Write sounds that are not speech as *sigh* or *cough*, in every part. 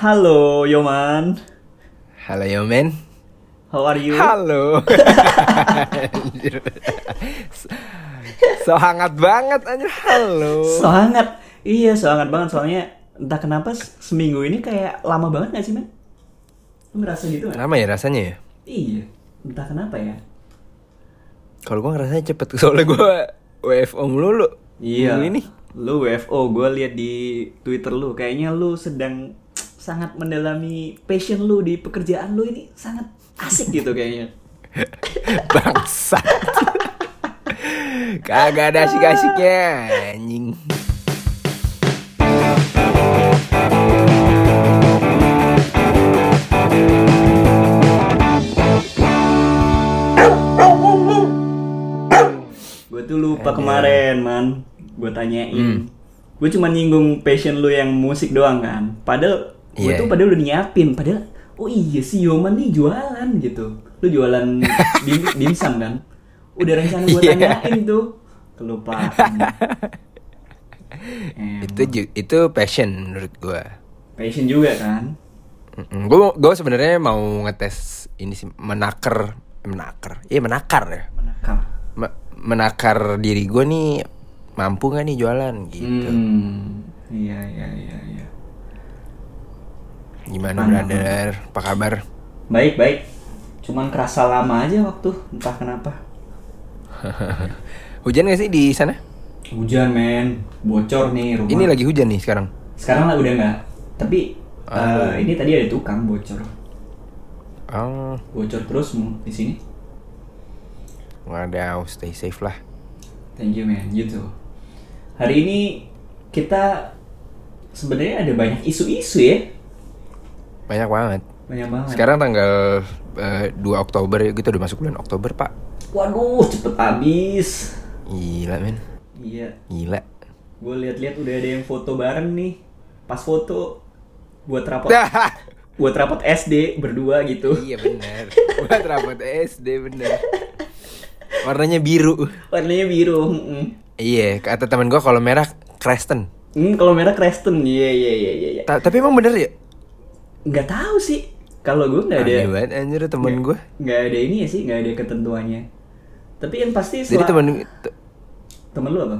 Halo, Yoman. Halo yo men. How are you? Halo. *laughs* So hangat banget anjir. Halo. Sangat. Iya, sangat banget soalnya entah kenapa seminggu ini kayak lama banget gak sih, men? Lu ngerasa gitu gak? Lama ya rasanya ya? Iya, entah kenapa ya. Kalau gua ngerasanya cepet *laughs* soalnya gua WFO mulu Iya. Minggu ini. Lu WFO, gue lihat di Twitter lu, kayaknya lu sedang sangat mendalami passion lu di pekerjaan lu ini sangat asik *laughs* gitu kayaknya. *laughs* Bangsat. Kagak ada asik-asiknya anjing. Gue tuh lupa kemarin, man. Gue tanyain. Hmm. Gue cuma nyinggung passion lu yang musik doang kan. Padahal gue Iya. tuh padahal udah nyiapin. Padahal, oh iya si Yoman nih jualan gitu. Lu jualan *laughs* dim dimsum kan? Udah rencana gue Iya. tanyain tuh. Kelupaan. *laughs* Emang. Itu itu passion menurut gua. passion juga kan? Gue gue sebenarnya mau ngetes ini sih menaker menaker. Iya menakar ya. Menakar. Me- menakar diri gue nih mampu gak nih jualan gitu. Hmm. Iya, iya, iya, iya. Gimana Mana, brother? Apa kabar? Baik, baik. Cuman kerasa lama aja waktu, entah kenapa. *laughs* Hujan gak sih di sana? Hujan men, bocor nih rumah. Ini lagi hujan nih sekarang. Sekarang lah udah nggak. Tapi Ah. eh, ini tadi ada tukang bocor. Oh, Bocor terus mu- di sini. wadaw, stay safe lah. Thank you man, gitu. Hari ini kita sebenarnya ada banyak isu-isu ya. Banyak banget. Banyak banget. Sekarang tanggal eh, 2 Oktober ya, kita udah masuk bulan Oktober, Pak. Waduh, cepet habis. Gila, men. Iya, Gila. gue lihat-lihat udah ada yang foto bareng nih. Pas foto buat rapot *laughs* buat rapot SD berdua gitu. iya bener. Buat rapot SD bener. Warnanya biru. Warnanya biru. Iya, kata teman gua kalau merah Creston. Hmm, kalau merah Creston. Iya, iya, iya, iya. iya. Ta- tapi emang bener ya? Nggak tahu sih. Kalau gue nggak ada. Banget anjir temen gue. nggak ada ini ya sih, nggak ada ketentuannya. Tapi yang pasti Jadi temen te- temen lu apa?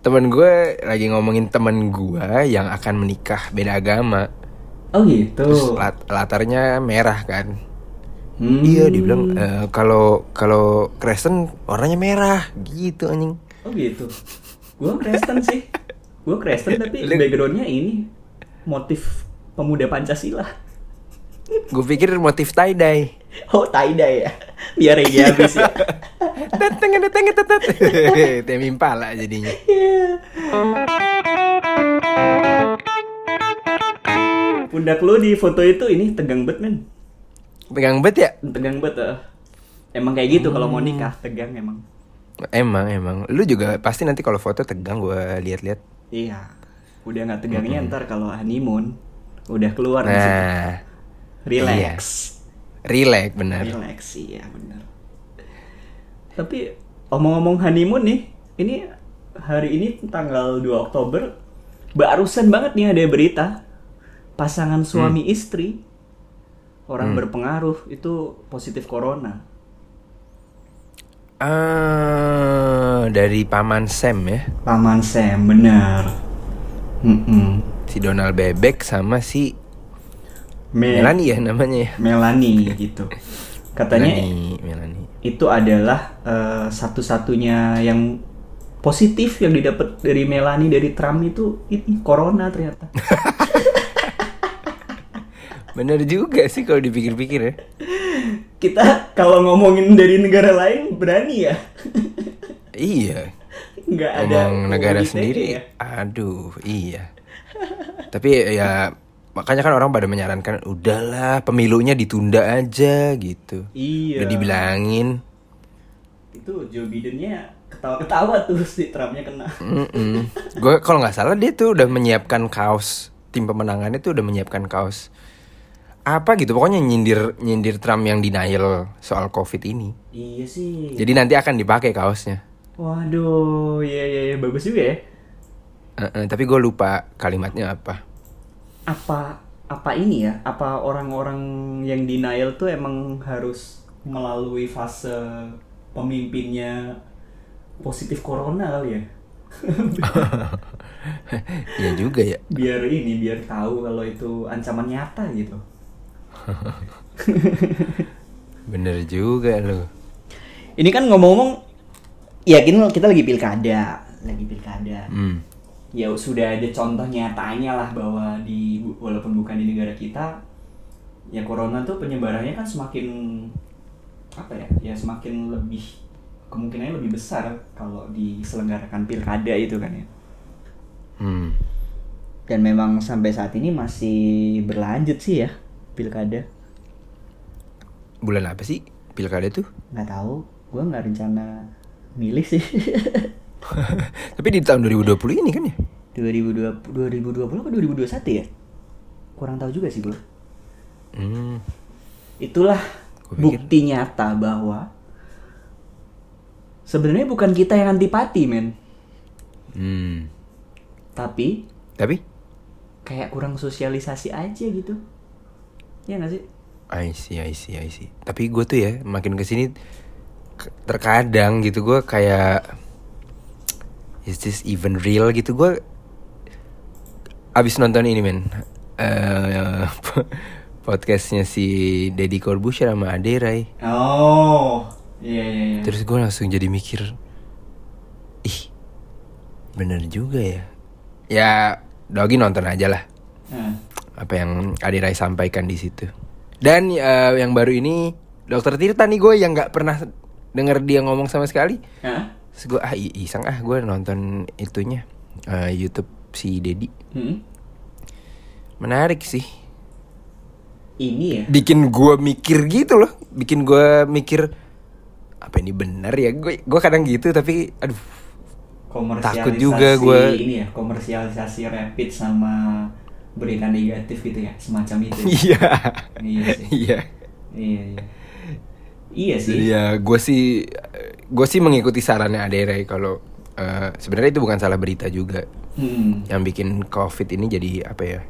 temen gue lagi ngomongin temen gue yang akan menikah beda agama. Oh gitu. Terus lat- latarnya merah kan. Hmm. Iya, dibilang eh, kalau kalau Crescent warnanya merah gitu anjing. Oh gitu. Gue Kristen sih. *laughs* Gue Kristen tapi backgroundnya ini motif pemuda Pancasila. Gue pikir motif tie dye. Oh tie-dye ya. Biar reggae habis ya. Teteng teteng tetet. Temi Impala jadinya. Iya. Pundak lu di foto itu ini tegang banget men. Pegang bet ya? Tegang banget ah. Emang kayak gitu kalau mau Hmm. nikah tegang emang. Emang emang. Lu juga pasti nanti kalau foto tegang gue lihat-lihat. Iya. Udah nggak tegangnya ntar kalau honeymoon udah keluar. Nah, Relax. relax bener. Relax iya bener. Tapi omong-omong honeymoon nih, ini hari ini tanggal 2 Oktober barusan banget nih ada berita pasangan suami istri orang berpengaruh itu positif corona. Ah, dari paman Sam ya. Paman Sam bener. Mm-mm. Si Donald Bebek sama si Me- Melanie ya namanya ya. Melanie gitu. Katanya Melanie, Melanie. itu adalah eh, satu-satunya yang positif yang didapat dari Melanie dari Trump itu ini corona ternyata. *laughs* Bener juga sih kalau dipikir-pikir ya. Kita kalau ngomongin dari negara lain berani ya. Iya. Nggak ada negara sendiri. ya. Aduh, iya. Tapi ya makanya kan orang pada menyarankan udahlah pemilunya ditunda aja gitu. Iya. Udah dibilangin. Itu Joe Bidennya ketawa-ketawa tuh si Trumpnya kena. Gue kalau nggak salah dia tuh udah menyiapkan kaos tim pemenangannya tuh udah menyiapkan kaos apa gitu pokoknya nyindir nyindir Trump yang denial soal covid ini. Iya sih. Jadi nanti akan dipakai kaosnya. Waduh, iya iya iya bagus juga ya. Eh, eh, tapi gue lupa kalimatnya apa. Apa apa ini ya? Apa orang-orang yang denial tuh emang harus melalui fase pemimpinnya positif corona kali ya? *laughs* ya juga ya. biar ini biar tahu kalau itu ancaman nyata gitu. *laughs* Bener juga lu. Ini kan ngomong-ngomong, ya kita lagi pilkada, lagi pilkada. Hmm. Ya sudah ada contoh nyatanya lah bahwa di walaupun bukan di negara kita, ya corona tuh penyebarannya kan semakin apa ya, ya semakin lebih kemungkinannya lebih besar kalau diselenggarakan pilkada itu kan ya. Hmm. Dan memang sampai saat ini masih berlanjut sih ya pilkada. Bulan apa sih pilkada tuh? Nggak tahu, gue nggak rencana milih sih. *laughs* *laughs* Tapi di tahun 2020 ini kan ya? 2020 2020 atau 2021 ya? Kurang tahu juga sih gue. Hmm. Itulah bukti nyata bahwa sebenarnya bukan kita yang antipati, men. Hmm. Tapi Tapi kayak kurang sosialisasi aja gitu. Ya nggak sih? I see, I see, I see. Tapi gue tuh ya makin ke sini ke- terkadang gitu gue kayak is this even real gitu gue abis nonton ini men Eh, *laughs* podcastnya si Deddy Corbuzier sama Ade Rai. Oh, iya iya iya. Terus gue langsung jadi mikir, ih bener juga ya. Ya Dogi nonton aja lah Nah, apa yang Ade Rai sampaikan di situ. Dan eh, yang baru ini Dokter Tirta nih gue yang nggak pernah denger dia ngomong sama sekali. Hah? Terus gue ah iseng ah gue nonton itunya eh, YouTube si Dedi. Hmm? Menarik sih. Ini ya. Bikin gue mikir gitu loh. Bikin gue mikir apa ini benar ya? Gue gue kadang gitu tapi aduh Takut juga gua. ini ya komersialisasi rapid sama berita negatif gitu ya semacam itu *laughs* iya. iya sih Iya. iya iya sih Iya, gue sih gue sih mengikuti sarannya Ade Rai kalau eh, sebenarnya itu bukan salah berita juga. Hmm. Yang bikin COVID ini jadi apa ya?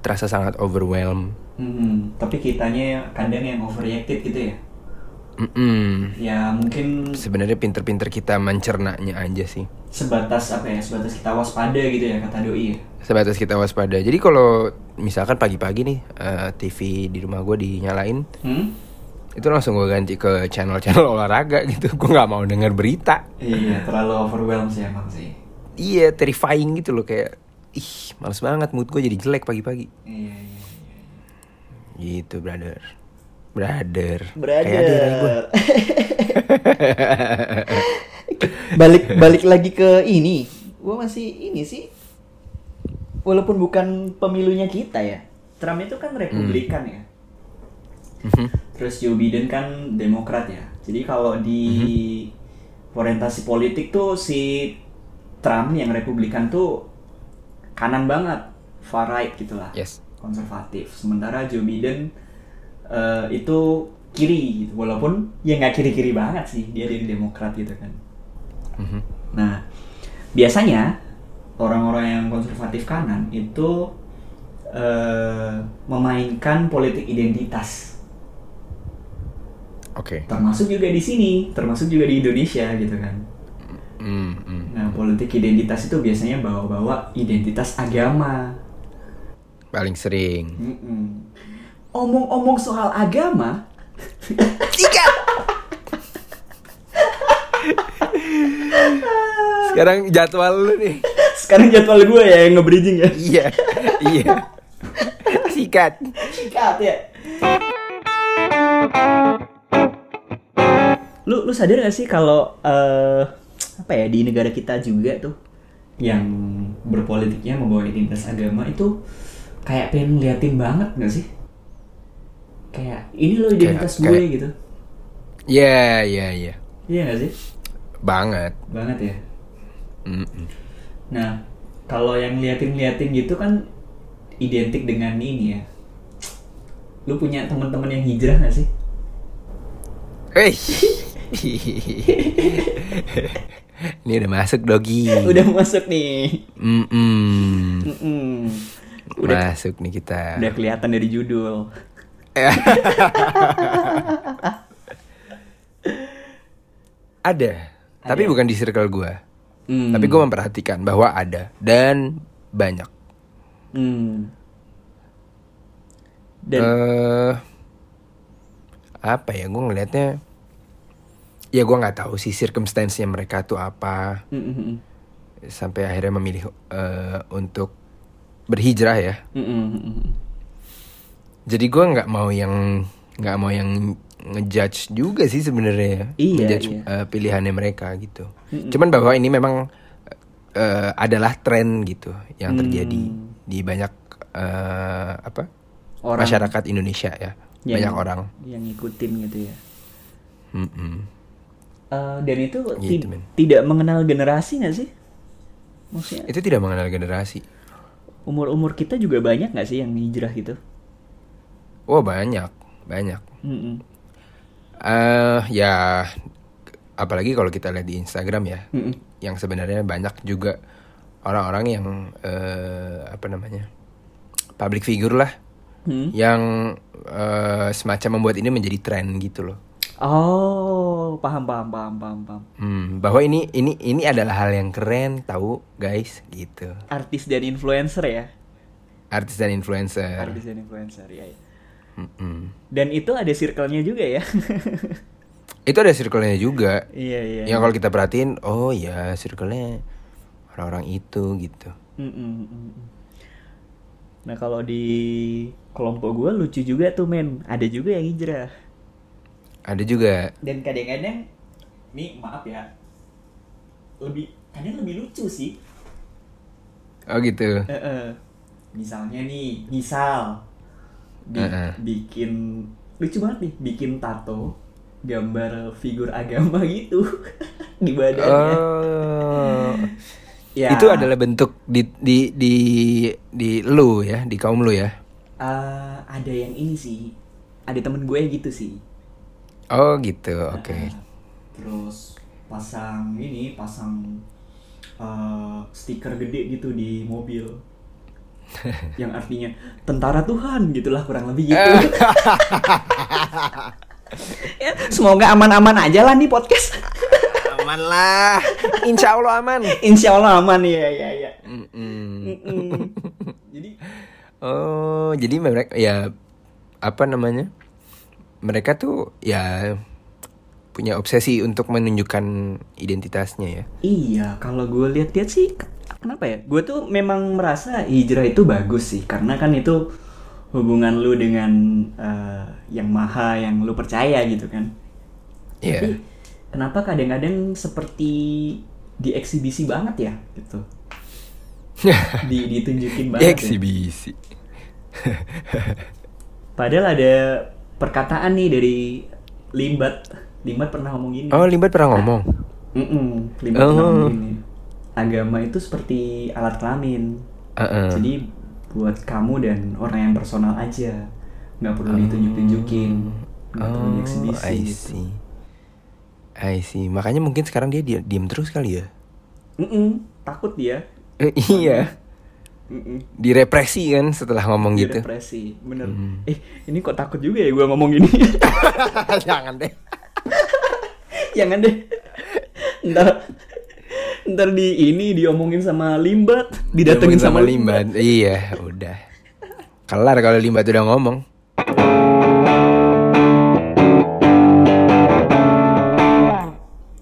Terasa sangat overwhelm. Hmm. tapi kitanya kadang yang overreacted gitu ya Mm-mm. ya mungkin Sebenarnya pinter-pinter kita mencernanya aja sih. sebatas apa ya sebatas kita waspada gitu ya kata doi ya Sebatas kita waspada. Jadi kalau misalkan pagi-pagi nih eh, TV di rumah gue dinyalain, hmm? Itu langsung gue ganti ke channel-channel *laughs* olahraga gitu. Gue nggak mau denger berita. iya terlalu overwhelmed sih emang sih Iya, terrifying gitu loh kayak ih, males banget mood gue jadi jelek pagi-pagi. iya iya iya. Gitu, brother. Brother. Kayak ada Rai gua. *laughs* balik balik lagi ke ini gue masih ini sih walaupun bukan pemilunya kita ya Trump itu kan republikan ya Mhm. Terus Joe Biden kan demokrat ya. Jadi kalau di orientasi politik tuh si Trump yang republikan tuh kanan banget far right gitulah Yes. konservatif. Sementara Joe Biden eh, itu kiri gitu. Walaupun ya nggak kiri kiri banget sih dia dari demokrat gitu kan. Mhm. nah biasanya orang-orang yang konservatif kanan itu eh, memainkan politik identitas Oke. termasuk juga di sini termasuk juga di Indonesia gitu kan Hmm, hmm. nah politik identitas itu biasanya bawa-bawa identitas agama Paling sering. Omong-omong soal agama Tiga. Sekarang jadwal lu nih. sekarang jadwal gue ya yang nge-bridging ya Iya. iya. Sikat. Sikat ya. Lu lu sadar gak sih kalau eh, apa ya di negara kita juga tuh yang berpolitiknya membawa identitas agama itu kayak pengen ngeliatin banget gak sih? Kayak ini loh identitas Kayak- gue kayak- gitu. Iya, iya, iya. Iya gak sih? Banget. Banget ya. Mm-mm. Nah, kalau yang ngeliatin-ngeliatin gitu kan identik dengan ini ya. Lu punya teman-teman yang hijrah gak sih? Hei. *laughs* Ini udah masuk dogi. Udah masuk nih. Mm-mm. Mm-mm. Udah- Masuk nih kita. Udah kelihatan dari judul. *laughs* Ada, tapi Ada. bukan di circle gue. Hmm. Tapi gue memperhatikan bahwa ada dan banyak. Hmm. Dan eh apa ya? Gue ngelihatnya, ya gue nggak tahu sih circumstance-nya mereka tuh apa Mm, mm, mm. sampai akhirnya memilih eh, untuk berhijrah ya. Mm, mm, mm, mm. Jadi gue nggak mau yang nggak mau yang ngejudge juga sih sebenarnya ya. Iya, ngejudge iya. eh, pilihannya mereka gitu. Cuman bahwa ini memang eh, adalah tren gitu yang terjadi Hmm. di banyak eh, apa Orang masyarakat Indonesia ya. yang- Banyak orang. yang ngikutin gitu ya. Mm-mm. Eh, dan itu Gitu, ti- tidak mengenal generasi nggak sih? Maksudnya Itu tidak mengenal generasi. umur-umur kita juga banyak nggak sih yang hijrah gitu? Oh banyak, banyak. Mm-mm. eh ya apalagi kalau kita lihat di Instagram ya, Mm-mm. yang sebenarnya banyak juga orang-orang yang eh, apa namanya public figure lah, Hmm. yang eh, semacam membuat ini menjadi tren gitu loh. Oh, paham paham paham paham paham. Hmm, bahwa ini ini ini adalah hal yang keren tahu guys gitu. Artis dan influencer ya. Artis dan influencer. Artis dan influencer ya. ya. Dan itu ada circle-nya juga ya. *laughs* Itu ada circle-nya juga. iya iya. Yang kalau kita perhatiin, oh ya circle-nya orang-orang itu gitu. Nah kalau di kelompok gue lucu juga tuh men, ada juga yang hijrah. Ada juga Dan kadang-kadang, nih maaf ya, lebih kadang lebih lucu sih. Oh gitu. Eh, eh. Misalnya nih, misal bi- Eh, eh. bikin lucu banget nih, bikin tato gambar figur agama gitu *laughs* di badannya. Oh. Ya. Itu adalah bentuk di di di di lu ya, di kaum lu ya. Eh, ada yang ini sih, ada temen gue gitu sih. Oh gitu, oke. Nah, terus pasang ini, pasang eh, stiker gede gitu di mobil. *laughs* yang artinya tentara Tuhan gitulah kurang lebih gitu. *laughs* ya, semoga aman-aman aja lah nih podcast. Aman lah. Insya Allah aman. Insya Allah aman ya ya ya. Mm-mm. Mm-mm. *laughs* Jadi Oh, jadi mereka ya apa namanya? Mereka tuh ya punya obsesi untuk menunjukkan identitasnya ya. Iya, kalau gue lihat-lihat sih, kenapa ya? Gue tuh memang merasa hijrah itu bagus sih, karena kan itu hubungan lu dengan eh, yang maha, yang lu percaya gitu kan. Iya. Tapi kenapa kadang-kadang seperti dieksibisi banget ya, gitu? *laughs* Di, ditunjukin banget. ya. Eksibisi. *laughs* Padahal ada perkataan nih dari Limbat. Limbat pernah ngomong gini. Oh, Limbat pernah ngomong. Mm-mm, Limbat Oh. pernah ngomong gini. Agama itu seperti alat kelamin. Heeh. Jadi buat kamu dan orang yang personal aja, nggak perlu ditunjuk-tunjukin, nggak perlu Oh, dieksibisi. I gitu. see. I see. Makanya mungkin sekarang dia dia diem terus kali ya. Mm-mm, takut dia. Eh, iya. Mm-mm, Direpresi kan setelah ngomong dia gitu. depresi, bener. Hmm. Eh ini kok takut juga ya gue ngomong gini. *laughs* Jangan deh. *laughs* Jangan deh. Ntar ntar di ini diomongin sama Limbat, didatengin sama, Limbat. Iya, udah. Kelar kalau Limbat udah ngomong.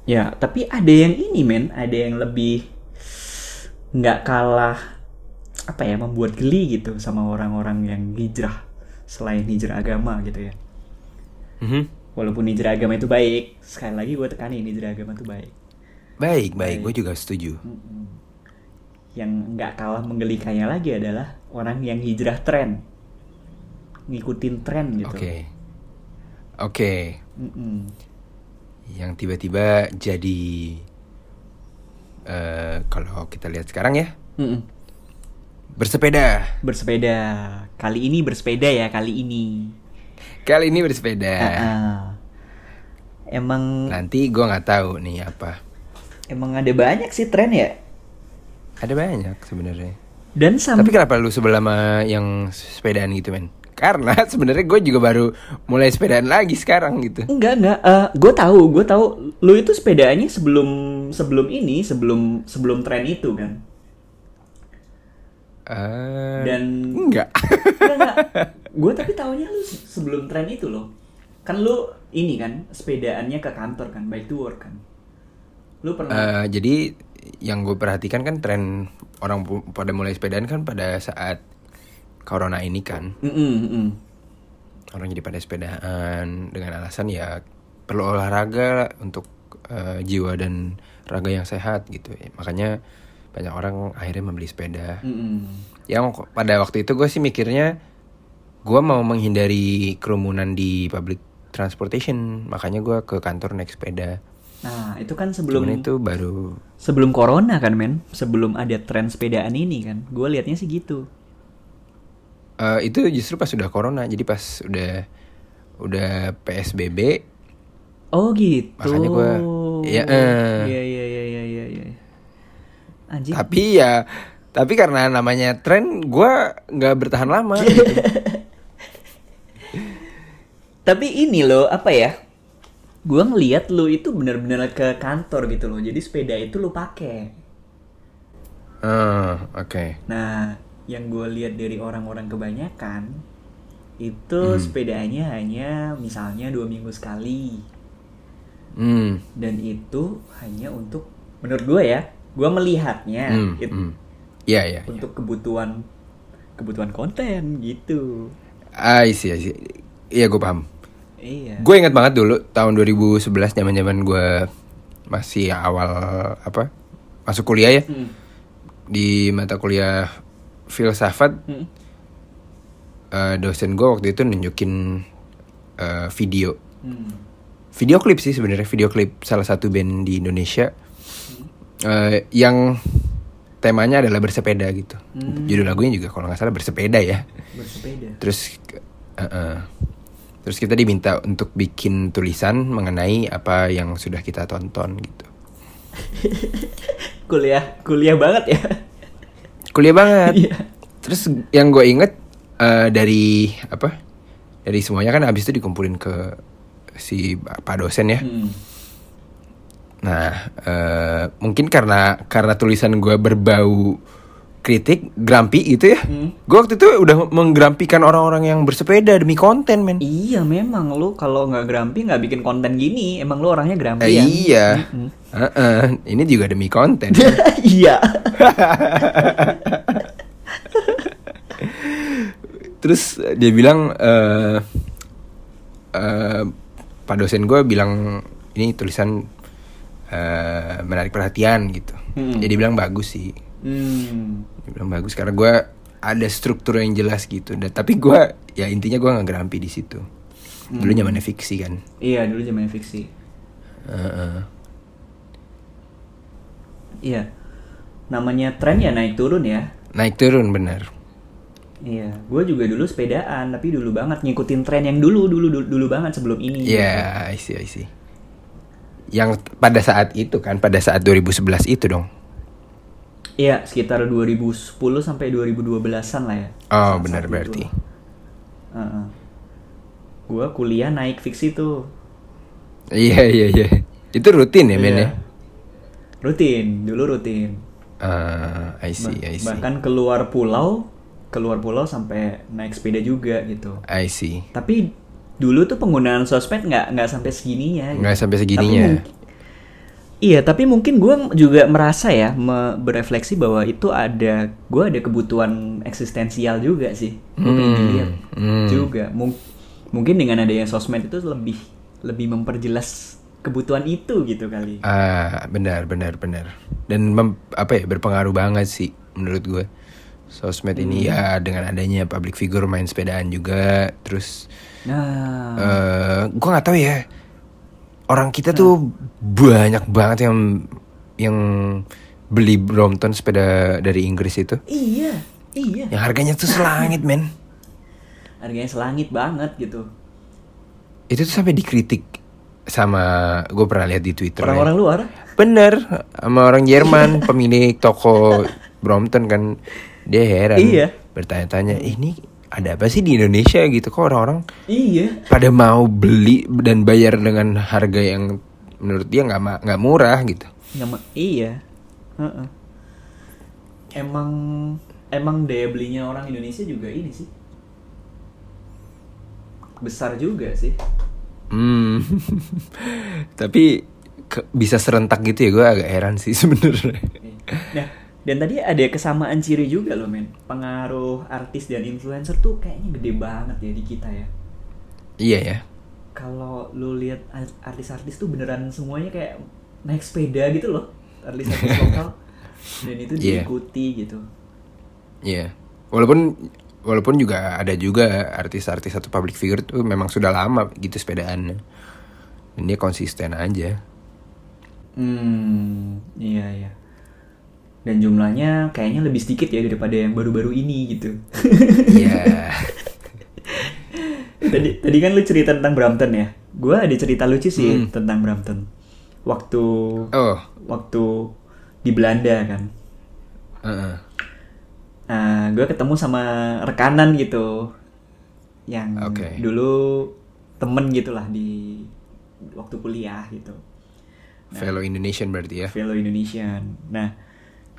Ya, tapi ada yang ini men, ada yang lebih nggak kalah apa ya membuat geli gitu sama orang-orang yang hijrah selain hijrah agama gitu ya. Mhm. Walaupun hijrah agama itu baik, sekali lagi gue tekanin hijrah agama itu baik. Baik, baik. Gue juga setuju. Yang nggak kalah menggelikannya lagi adalah orang yang hijrah tren, ngikutin tren gitu. Oke. Oke. Mm-mm. Yang tiba-tiba jadi eh kalau kita lihat sekarang ya, Mm-mm. Bersepeda. Bersepeda. Kali ini bersepeda ya kali ini. Kali ini bersepeda. Ah-ah. Emang Nanti gue nggak tahu nih apa. emang ada banyak sih tren ya. Ada banyak sebenarnya. Dan sam Tapi kenapa lu sebelah sama yang sepedaan gitu men? Karena *laughs* sebenarnya gue juga baru mulai sepedaan lagi sekarang gitu. enggak enggak gue tahu gue tahu lu itu sepedaannya sebelum sebelum ini sebelum sebelum tren itu kan Eh, dan enggak. gue tapi tahunya lu se- sebelum tren itu loh. Kan lu ini kan sepedaannya ke kantor kan bike to work kan. Lu pernah Eh, jadi yang gue perhatikan kan tren orang pada mulai sepedaan kan pada saat corona ini kan. Mm-mm, mm-mm. orang jadi pada sepedaan dengan alasan ya perlu olahraga lah untuk eh, jiwa dan raga yang sehat gitu. Makanya banyak orang akhirnya membeli sepeda. Mm-mm. yang pada waktu itu gue sih mikirnya gue mau menghindari kerumunan di public transportation. Makanya gue ke kantor naik sepeda. Nah itu kan sebelum Cuman itu baru sebelum corona kan men? Sebelum ada tren sepedaan ini kan. Gue liatnya sih gitu. Eh, itu justru pas udah corona. Jadi pas udah udah psbb oh gitu. Makanya gua- ya, eh. iya iya iya iya iya iya anjing tapi ya tapi karena namanya tren gue nggak bertahan lama gitu. *laughs* Tapi ini loh, apa ya? Gua ngeliat lu itu bener-bener ke kantor gitu loh. Jadi sepeda itu lu pakai. Ah, oke Nah, yang gue lihat dari orang-orang kebanyakan itu Hmm. sepedanya hanya misalnya dua minggu sekali hmm dan itu hanya untuk menurut gue ya gue melihatnya hmm it- hmm. Iya, iya. untuk kebutuhan kebutuhan konten gitu I see, I see. Iya, gue paham. iya Gue inget banget dulu tahun 2011 zaman-zaman gue masih awal apa masuk kuliah ya Hmm. di mata kuliah filsafat Hmm. eh, dosen gue waktu itu nunjukin eh, video Hmm. video klip sih sebenarnya video klip salah satu band di Indonesia eh, yang temanya adalah bersepeda gitu Hmm. judul lagunya juga kalau nggak salah bersepeda ya bersepeda terus eh, eh. terus kita diminta untuk bikin tulisan mengenai apa yang sudah kita tonton gitu *laughs* kuliah kuliah banget ya kuliah banget Iya. terus yang gue inget eh, dari apa dari semuanya kan habis itu dikumpulin ke si pak dosen ya Hmm. Nah, eh, mungkin karena karena tulisan gue berbau kritik, grampi gitu ya. Hmm. Gue waktu itu udah menggrampikan orang-orang yang bersepeda demi konten, men. Iya memang lu kalau nggak grampi nggak bikin konten gini emang lu orangnya Eh, grampi ya iya. Heeh, ini juga demi konten. *laughs* iya Terus eh, dia bilang eh eh, pak dosen gue bilang ini tulisan eh, menarik perhatian gitu. Hmm. Jadi bilang bagus sih. hmm. Bilang bagus karena gue ada struktur yang jelas gitu. Dan tapi gue ya intinya gue nggak gerampi di situ. Dulu zamannya fiksi kan. iya dulu zaman fiksi Heeh. iya namanya tren ya naik turun ya Naik turun bener. iya gue juga dulu sepedaan tapi dulu banget ngikutin tren yang dulu dulu dulu, dulu banget sebelum ini Iya, I see, I see. Yang pada saat itu kan, pada saat 2011 itu dong. iya sekitar 2010 sampai 2012an lah ya Oh, benar berarti. Heeh. gue kuliah naik fiksi tuh Iya, iya, iya. Itu rutin ya, men ya? Iya. rutin dulu rutin Ah, I see, Bah- I see. bahkan keluar pulau keluar pulau sampai naik sepeda juga gitu I see. tapi dulu tuh penggunaan sosmed nggak nggak sampai segininya gitu. Nggak sampai Tapi segininya. mungkin- iya tapi mungkin gue juga merasa ya me- berefleksi bahwa itu ada gue ada kebutuhan eksistensial juga sih gue pengen Hmm, dilihat hmm. juga Mung- mungkin dengan adanya sosmed itu lebih lebih memperjelas kebutuhan itu gitu kali Ah, benar, benar, benar. Dan mem- apa ya berpengaruh banget sih menurut gue. Sosmed ini ya dengan adanya public figure main sepedaan juga, terus nah eh gue nggak tahu ya orang kita tuh banyak banget yang yang beli Brompton sepeda dari Inggris itu, iya iya yang harganya tuh selangit men. *laughs* harganya selangit banget gitu Itu tuh sampai dikritik sama gue pernah lihat di Twitter. ya. orang-orang luar Bener, sama orang Jerman, pemilik toko Brompton kan. Dia heran. Iya. Bertanya-tanya, ini ada apa sih di Indonesia gitu kok orang-orang Iya. pada mau beli dan bayar dengan harga yang menurut dia nggak nggak murah gitu. Nggak iya. Heeh. Emang emang daya belinya orang Indonesia juga ini sih. Besar juga sih. Hmm. *laughs* Tapi ke- bisa serentak gitu ya gue agak heran sih *laughs* sebenarnya. Nah, dan tadi ada kesamaan ciri juga loh men. Pengaruh artis dan influencer tuh kayaknya gede banget ya di kita ya. Iya ya. Kalau lu lihat ar- artis-artis tuh beneran semuanya kayak naik sepeda gitu loh. Artis-artis *laughs* lokal. Dan itu Iya. diikuti gitu. Iya. Walaupun walaupun juga ada juga artis-artis atau public figure tuh memang sudah lama gitu sepedaannya. Dan dia konsisten aja. Hmm, iya iya. Dan jumlahnya kayaknya lebih sedikit ya daripada yang baru-baru ini gitu. Iya. *laughs* tadi tadi kan lu cerita tentang Brampton ya. Gua ada cerita lucu sih Hmm. tentang Brampton. Waktu Oh. waktu di Belanda kan. heeh. Nah, gue ketemu sama rekanan gitu yang Oke. dulu temen gitulah di waktu kuliah gitu. Fellow Indonesian berarti ya. fellow Indonesian. Nah,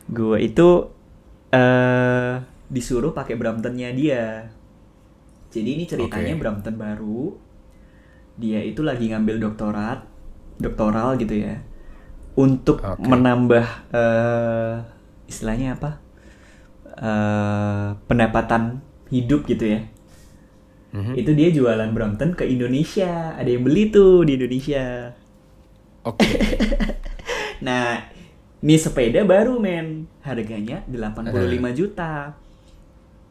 gue itu eh disuruh pakai Bramptonnya dia. Jadi ini ceritanya Oke. Brampton baru. Dia itu lagi ngambil doktorat, doktoral gitu ya, untuk Oke. menambah eh istilahnya apa? eh pendapatan hidup gitu ya. Mhm. Itu dia jualan Brampton ke Indonesia. Ada yang beli tuh di Indonesia. Oke. *laughs* Nah, ini sepeda baru men, harganya 85 juta.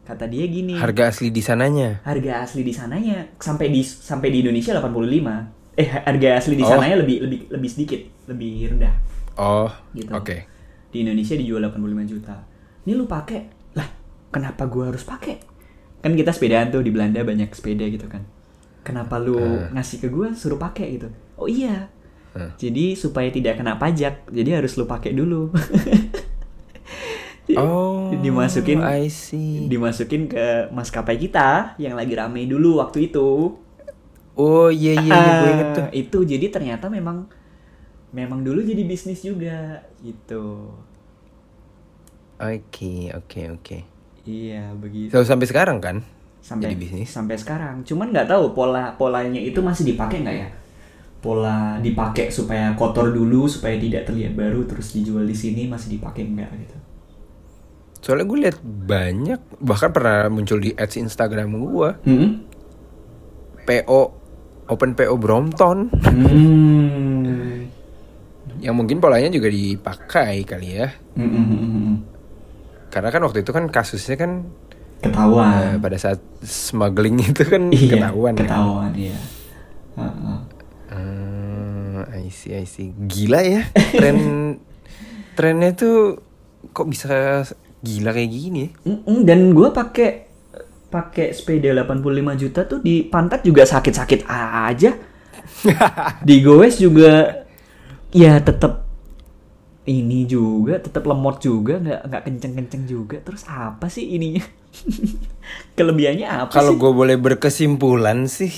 Kata dia gini, Harga asli di sananya. harga asli di sananya sampai di sampai di Indonesia 85. Eh, harga asli di Oh. sananya lebih lebih lebih sedikit, lebih rendah Oh. gitu. Oke. Di Indonesia dijual 85 juta. Ini lu pakai. Lah, kenapa gua harus pakai? Kan kita sepedaan tuh di Belanda banyak sepeda gitu kan. Kenapa lu Eh. ngasih ke gua suruh pakai gitu? Oh iya, Jadi supaya tidak kena pajak, jadi harus lu pakai dulu. *laughs* Oh. dimasukin I see. dimasukin ke maskapai kita yang lagi rame dulu waktu itu. Oh iya iya, iya gue Ah, inget tuh. Itu jadi ternyata memang memang dulu jadi bisnis juga gitu. Oke oke oke. Iya begitu. So, sampai sekarang kan? Sampai jadi bisnis. sampai sekarang. Cuman nggak tahu pola polanya itu masih dipakai nggak ya? Pola dipakai supaya kotor dulu supaya tidak terlihat baru terus dijual di sini masih dipakai nggak gitu. Soalnya gue liat banyak bahkan pernah muncul di ads Instagram gue Hmm. PO Open PO Brompton Hmm. yang mungkin polanya juga dipakai kali ya. Hmm, hmm, hmm, hmm. Karena kan waktu itu kan kasusnya kan Ketahuan. pada saat smuggling itu kan Iya, ketahuan. kan. Ketahuan, iya. Heeh. Hmm, I see, I see. Gila ya tren *laughs* trennya tuh kok bisa gila kayak gini ya? Dan gue pakai pakai sepeda 85 juta tuh di pantat juga sakit-sakit aja. *laughs* di goes juga ya tetap ini juga tetap lemot juga nggak nggak kenceng-kenceng juga terus apa sih ininya *laughs* kelebihannya apa Kalau gue boleh berkesimpulan sih,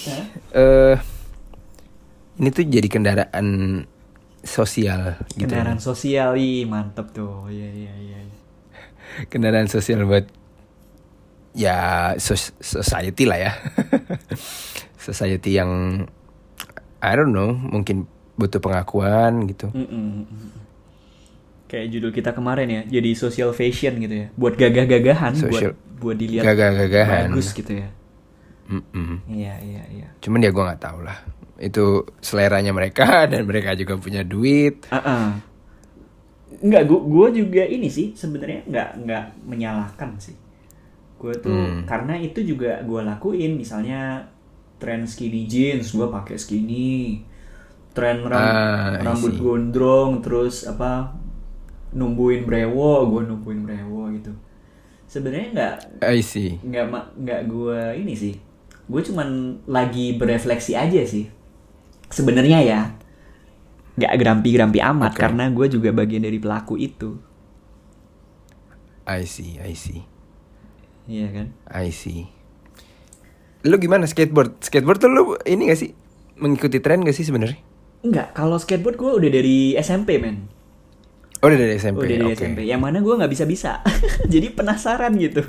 eh ini tuh jadi kendaraan sosial gitu. kendaraan sosial ih mantep tuh iya iya iya iya. Kendaraan sosial buat ya sos- society lah ya. *laughs* society yang I don't know, mungkin butuh pengakuan gitu. Mm-mm, mm-mm. kayak judul kita kemarin ya jadi social fashion gitu ya buat gagah-gagahan Social- buat buat dilihat Gagah-gagahan. bagus gitu ya Mm-mm. iya iya iya Cuman ya gue nggak tahu lah. Itu seleranya mereka *laughs* dan mereka juga punya duit. Ah, Enggak, gua, gua juga ini sih sebenarnya nggak nggak menyalahkan sih. Gue tuh Hmm. karena itu juga gua lakuin, misalnya tren skinny jeans, gua pakai skinny. Tren ram- I rambut gondrong, terus apa numbuin brewo, gua numbuin brewo gitu. Sebenarnya nggak I see. nggak nggak gua ini sih. Gue cuman lagi berefleksi aja sih. Sebenarnya ya nggak gerampi-gerampi amat Oke. karena gue juga bagian dari pelaku itu. I see, I see. Iya kan? I see. Lu gimana skateboard? Skateboard tuh lu ini gak sih mengikuti tren gak sih sebenarnya? Enggak, kalau skateboard gue udah dari SMP men. Oh, udah dari SMP. Udah dari oke. SMP. Yang mana gue nggak bisa bisa. *laughs* Jadi penasaran gitu.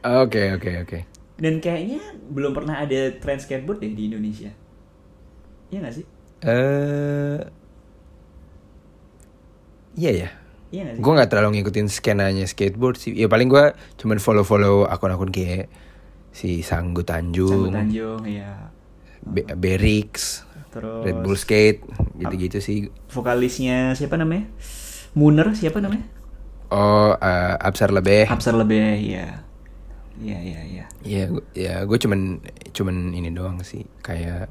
Oke, oke, oke. Dan kayaknya belum pernah ada tren skateboard deh di Indonesia. Iya nggak sih? Eh Iya ya. Iya nggak sih? Gue nggak terlalu ngikutin skenanya skateboard sih. Ya paling gue cuman follow-follow akun-akun kayak si Sanggu Tanjung, Sanggu Tanjung, ya. Be- Berix, Terus Red Bull Skate, gitu-gitu sih. vokalisnya siapa namanya? Mooner siapa namanya? Oh, eh, Absar Lebeh. Absar lebih ya. Iya iya iya. Iya, gu- ya gue cuman cuman ini doang sih, kayak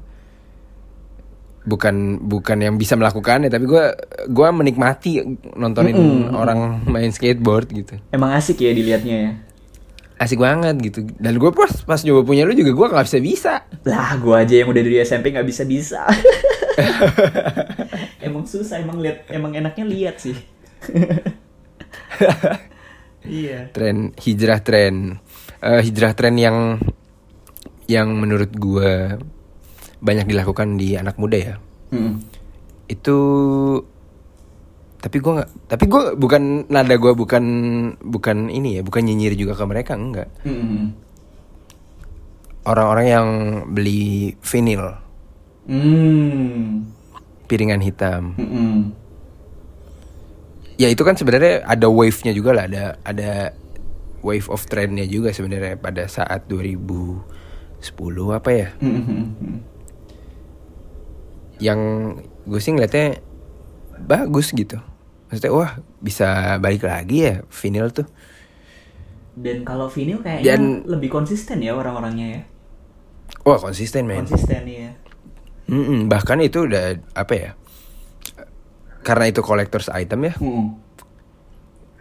bukan bukan yang bisa melakukannya, tapi gue gua menikmati nontonin Mm-mm. orang main skateboard gitu. Emang asik ya dilihatnya ya. Asik banget gitu. Dan gue pas pas nyoba punya lu juga gue nggak bisa bisa. Lah, gua aja yang udah dari SMP nggak bisa bisa. *laughs* emang susah, emang lihat, emang enaknya lihat sih. *laughs* iya. Tren hijrah tren Eh, hijrah tren yang yang menurut gue banyak dilakukan di anak muda ya. Mm-mm. itu tapi gue nggak tapi gue bukan nada gue bukan bukan ini ya bukan nyinyir juga ke mereka enggak Mm-mm. orang-orang yang beli vinil Hmm. piringan hitam Mm-mm. ya itu kan sebenarnya ada wave-nya juga lah ada ada wave of trendnya juga sebenarnya pada saat 2010 apa ya Mm-mm. Yang gue sih ngeliatnya bagus gitu maksudnya wah bisa balik lagi ya vinil tuh Dan kalau vinyl kayaknya Dan- lebih konsisten ya orang-orangnya ya. wah konsisten men Konsisten ya. Mm-mm, bahkan itu udah apa ya? Karena itu collectors item ya, Mm-mm.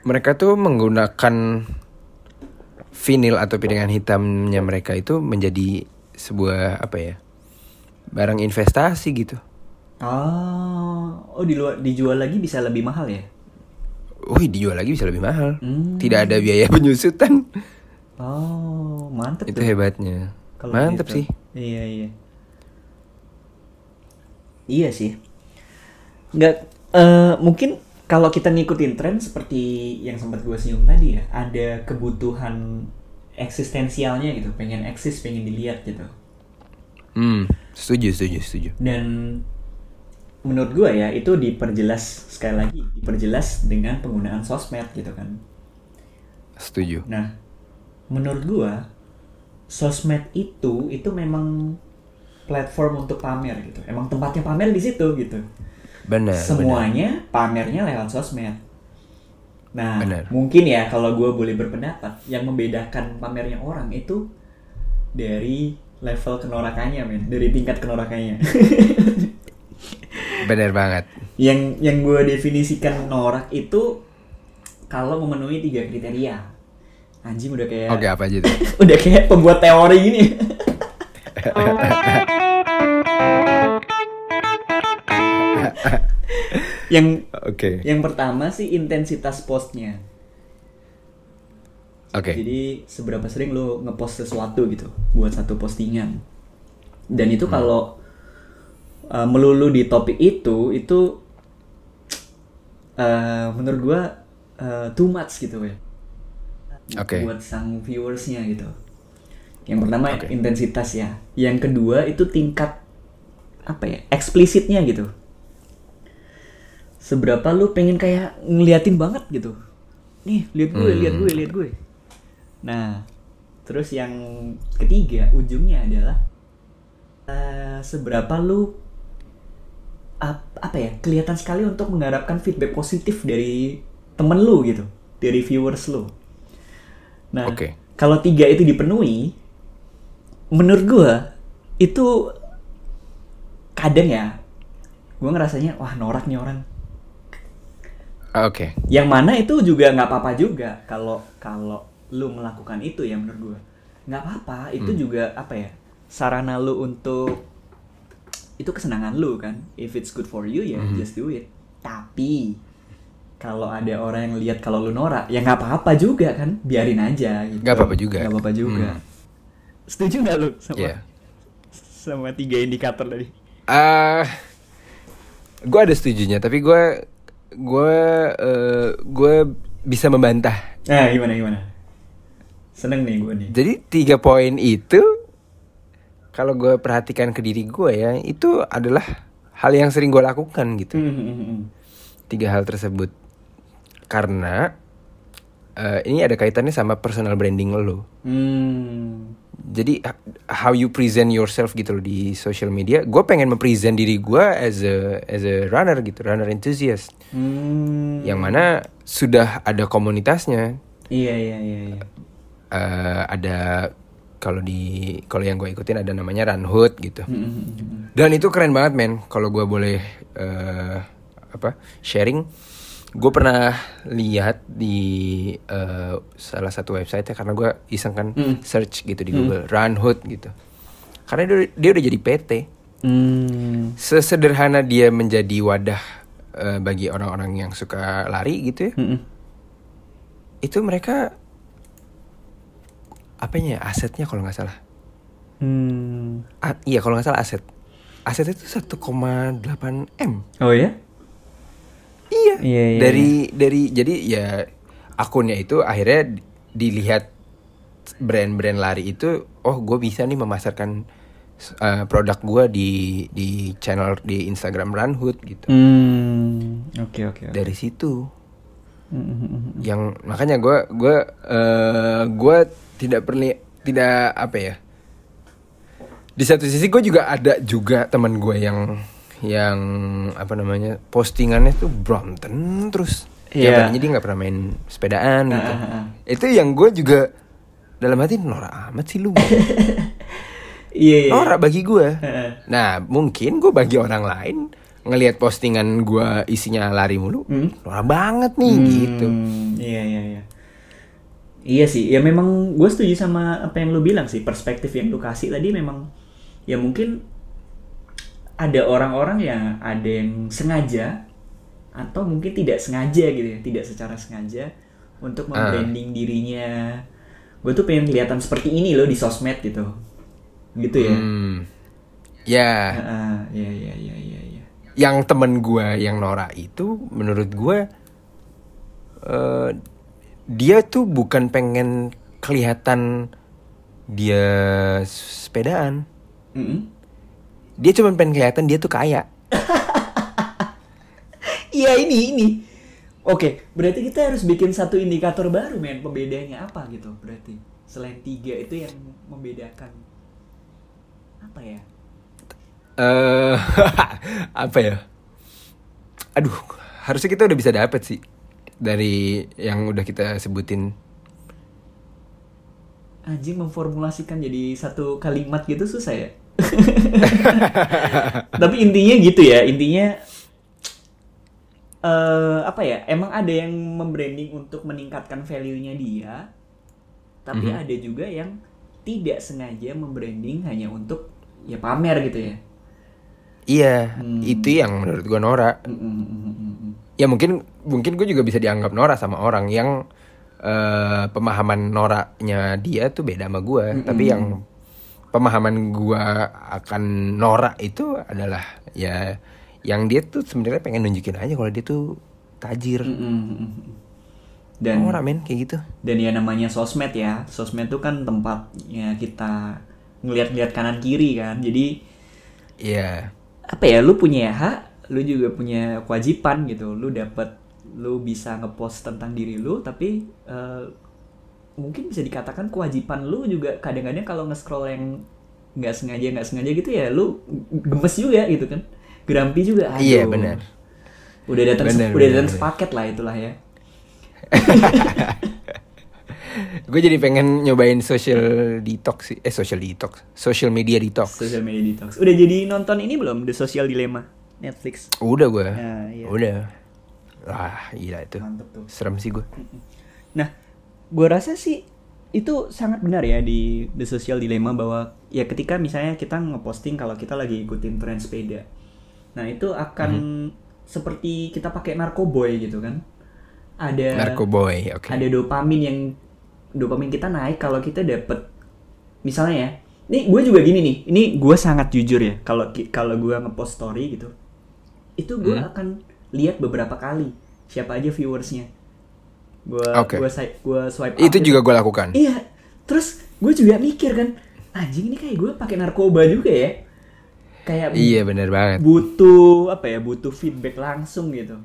mereka tuh menggunakan vinil atau piringan hitamnya mereka itu menjadi sebuah apa ya? Barang investasi gitu. Oh, oh di luar dijual lagi bisa lebih mahal ya? Wih, dijual lagi bisa lebih mahal. Hmm. Tidak ada biaya penyusutan. Oh, mantep itu tuh. hebatnya. Kalau Mantep gitu. sih. Iya iya. Iya sih. Nggak eh, mungkin kalau kita ngikutin tren seperti yang sempat gue singgung tadi ya, ada kebutuhan eksistensialnya gitu, pengen eksis, pengen dilihat gitu. Hmm, setuju, setuju, setuju. Dan menurut gue ya itu diperjelas sekali lagi, diperjelas dengan penggunaan sosmed gitu kan. Setuju. Nah, menurut gua sosmed itu itu memang platform untuk pamer gitu. Emang tempatnya pamer di situ gitu. Benar. Semuanya pamernya lewat sosmed. Nah, Benar. mungkin ya kalau gua boleh berpendapat, yang membedakan pamernya orang itu dari level kenorakannya, men, dari tingkat kenorakannya. *laughs* Benar banget. yang yang gue definisikan norak itu kalau memenuhi tiga kriteria. Anjing udah kayak Oke, apa aja tuh? *laughs* udah kayak pembuat teori gini. yang Oke. yang pertama sih intensitas postnya. Oke. Jadi seberapa sering lo ngepost sesuatu gitu buat satu postingan. Dan itu kalau uh, melulu di topik itu itu uh, menurut gua uh, too much gitu ya. Oke. Buat sang viewersnya gitu. Yang pertama Oke. intensitas ya. Yang kedua itu tingkat apa ya eksplisitnya gitu. Seberapa lu pengen kayak ngeliatin banget gitu. Nih lihat gue, lihat gue, lihat gue. Nah, terus yang ketiga ujungnya adalah eh, seberapa lu apa ya kelihatan sekali untuk mengharapkan feedback positif dari temen lu gitu, dari viewers lu. Nah, Oke. kalau tiga itu dipenuhi, menurut gua itu kadang ya, gua ngerasanya wah norak nih orang. Oke. Yang mana itu juga nggak apa-apa juga kalau kalau lu melakukan itu ya menurut gua nggak apa-apa itu juga apa ya sarana lu untuk itu kesenangan lu kan. If it's good for you ya just do it. Tapi kalau ada orang yang lihat kalau lu norak ya nggak apa-apa juga kan. Biarin aja gitu. Nggak apa-apa juga. nggak apa-apa juga. Hmm. setuju nggak lu sama Iya. sama tiga indikator tadi? Ah, gue ada setujunya, tapi gue gue eh, gue bisa membantah. nah gimana gimana? Seneng nih gue nih. Jadi tiga poin itu, kalau gue perhatikan ke diri gue ya, itu adalah hal yang sering gue lakukan gitu. Hmm, hmm, hmm. Tiga hal tersebut, karena eh, ini ada kaitannya sama personal branding lo. Hmm. Jadi how you present yourself gitu loh di social media. Gue pengen mempresent diri gue as a as a runner gitu, runner enthusiast. Hmm. Yang mana sudah ada komunitasnya. Iya iya iya. iya. Eh, ada kalau di kalau yang gue ikutin ada namanya Run Hood gitu. Hmm, hmm, hmm, hmm. Dan itu keren banget men. Kalau gue boleh eh, apa sharing, gue pernah lihat di eh, salah satu website ya karena gue iseng kan Hmm. search gitu di Google Run Hood gitu. Karena dia, dia udah jadi PT. Hmm. Sesederhana dia menjadi wadah eh, bagi orang-orang yang suka lari gitu ya. Hmm, hmm. Itu mereka apanya ya, asetnya kalau nggak salah. Hmm. A- iya kalau nggak salah aset. Aset itu 1,8 m. Oh ya? Iya. Iya, iya, dari dari jadi ya akunnya itu akhirnya di- dilihat brand-brand lari itu, oh gue bisa nih memasarkan uh, produk gue di di channel di Instagram Runhood gitu. Hmm. Oke oke. oke. Dari situ Hmm, yang makanya gue gue eh, gue tidak perlu tidak apa ya. Di satu sisi gue juga ada juga teman gue yang yang apa namanya postingannya tuh Brompton terus yeah. dia nggak pernah main sepedaan gitu. Ah, ah, ah. Itu yang gue juga dalam hati norak amat sih lu. *laughs* Iya iya. norak bagi gue. Nah mungkin gue bagi orang lain ngelihat postingan gue isinya lari mulu, Hmm. norak banget nih gitu. Hmm, Iya iya iya. Iya sih, ya memang gue setuju sama apa yang lu bilang sih, perspektif yang lu kasih tadi memang ya mungkin ada orang-orang yang ada yang sengaja atau mungkin tidak sengaja gitu ya, tidak secara sengaja untuk Ah. membranding dirinya. Gue tuh pengen kelihatan seperti ini loh di sosmed gitu, gitu ya. Hmm. Ya, Ah, Iya iya iya iya. iya. Yang temen gue yang Nora itu menurut gue eh dia tuh bukan pengen kelihatan dia sepedaan. Mm-mm. Dia cuma pengen kelihatan dia tuh kaya. *laughs* Iya ini ini. Oke, berarti kita harus bikin satu indikator baru men. Pembedanya apa gitu berarti? Selain tiga itu yang membedakan apa ya? Eh *laughs* apa ya? Aduh, harusnya kita udah bisa dapet sih dari yang udah kita sebutin. Anjing memformulasikan jadi satu kalimat gitu susah ya. *laughs* Tapi intinya gitu ya, intinya eh apa ya? Emang ada yang membranding untuk meningkatkan value-nya dia, tapi Mhm. ada juga yang tidak sengaja membranding hanya untuk ya pamer gitu ya. Iya, Hmm. itu yang menurut gue Nora. Mm, mm, mm, mm, mm, mm. Ya mungkin mungkin gue juga bisa dianggap Nora sama orang yang eh, pemahaman Noranya dia tuh beda sama gue. Mm-mm. Tapi yang pemahaman gue akan Nora itu adalah ya yang dia tuh sebenarnya pengen nunjukin aja kalau dia tuh tajir. Mm, mm, mm, mm. Dan Nora men kayak gitu. dan ya namanya sosmed ya sosmed itu kan tempatnya kita ngelihat-ngelihat kanan kiri kan jadi Iya. Apa ya lu punya hak lu juga punya kewajiban gitu lu dapat lu bisa ngepost tentang diri lu tapi eh, mungkin bisa dikatakan kewajiban lu juga kadang-kadang kalau nge-scroll yang nggak sengaja nggak sengaja gitu ya lu gemes juga gitu kan gerampi juga aduh. Iya, benar. udah datang udah datang sepaket lah itulah ya *laughs* Gue jadi pengen nyobain social detox sih. Eh social detox. Social media detox. social media detox udah jadi nonton ini belum The Social Dilemma Netflix Udah gue. Ya, iya. Udah. Wah gila itu. mantep tuh Serem sih gue. Nah, gue rasa sih itu sangat benar ya di The Social Dilemma bahwa ya ketika misalnya kita ngeposting kalau kita lagi ikutin tren sepeda. Nah, itu akan seperti kita pakai narkoboy gitu kan. ada Narkoboy, oke. ada dopamin yang dopamin kita naik kalau kita dapet misalnya ya ini gue juga gini nih ini gue sangat jujur ya kalau kalau gue ngepost story gitu itu gue Hmm. akan lihat beberapa kali siapa aja viewersnya gue Oke. gue gue swipe up Itu gitu. juga gue lakukan. iya terus gue juga mikir kan anjing ini kayak gue pakai narkoba juga ya kayak Iya bener banget. butuh apa ya butuh feedback langsung gitu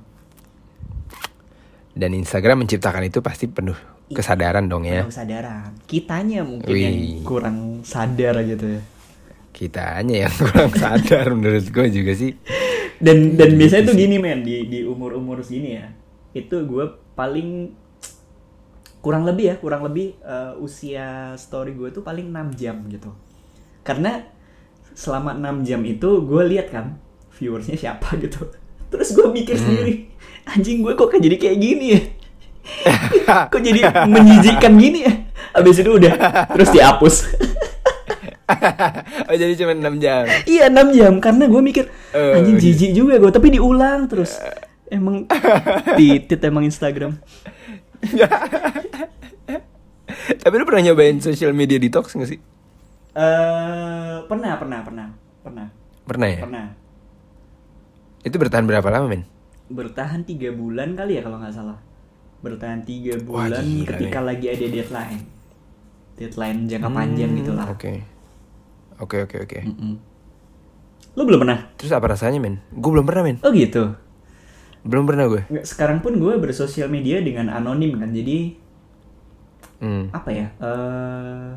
Dan Instagram menciptakan itu pasti penuh kesadaran dong ya. Kesadaran kitanya mungkin Wih. yang kurang sadar gitu ya Kitanya yang *laughs* kurang sadar menurut gue juga sih. dan dan Gitu biasanya tuh sih. gini men di di umur umur segini ya itu gue paling kurang lebih ya kurang lebih eh, usia story gue tuh paling 6 jam gitu karena selama 6 jam itu gue lihat kan viewersnya siapa gitu *laughs* terus gue mikir Hmm. sendiri anjing gue kok jadi kayak gini ya *laughs* kok jadi menjijikkan gini ya abis itu udah terus dihapus *laughs* oh jadi cuma 6 jam. Iya 6 jam karena gue mikir Eh, anjing iya. jijik juga gue tapi diulang terus *laughs* emang titit emang Instagram Tapi lu pernah nyobain social media detox gak sih? eh pernah pernah pernah pernah Pernah ya? pernah Itu bertahan berapa lama men? bertahan tiga bulan kali ya kalau nggak salah bertahan tiga Wah, bulan gila ketika nih. lagi ada deadline deadline jangka panjang Hmm, gitu lah Oke. Oke oke oke. Mm-mm. lu belum pernah Terus apa rasanya men? Gue belum pernah men. oh gitu Belum pernah gue. Sekarang pun gue bersosial media dengan anonim kan jadi Hmm. apa ya eh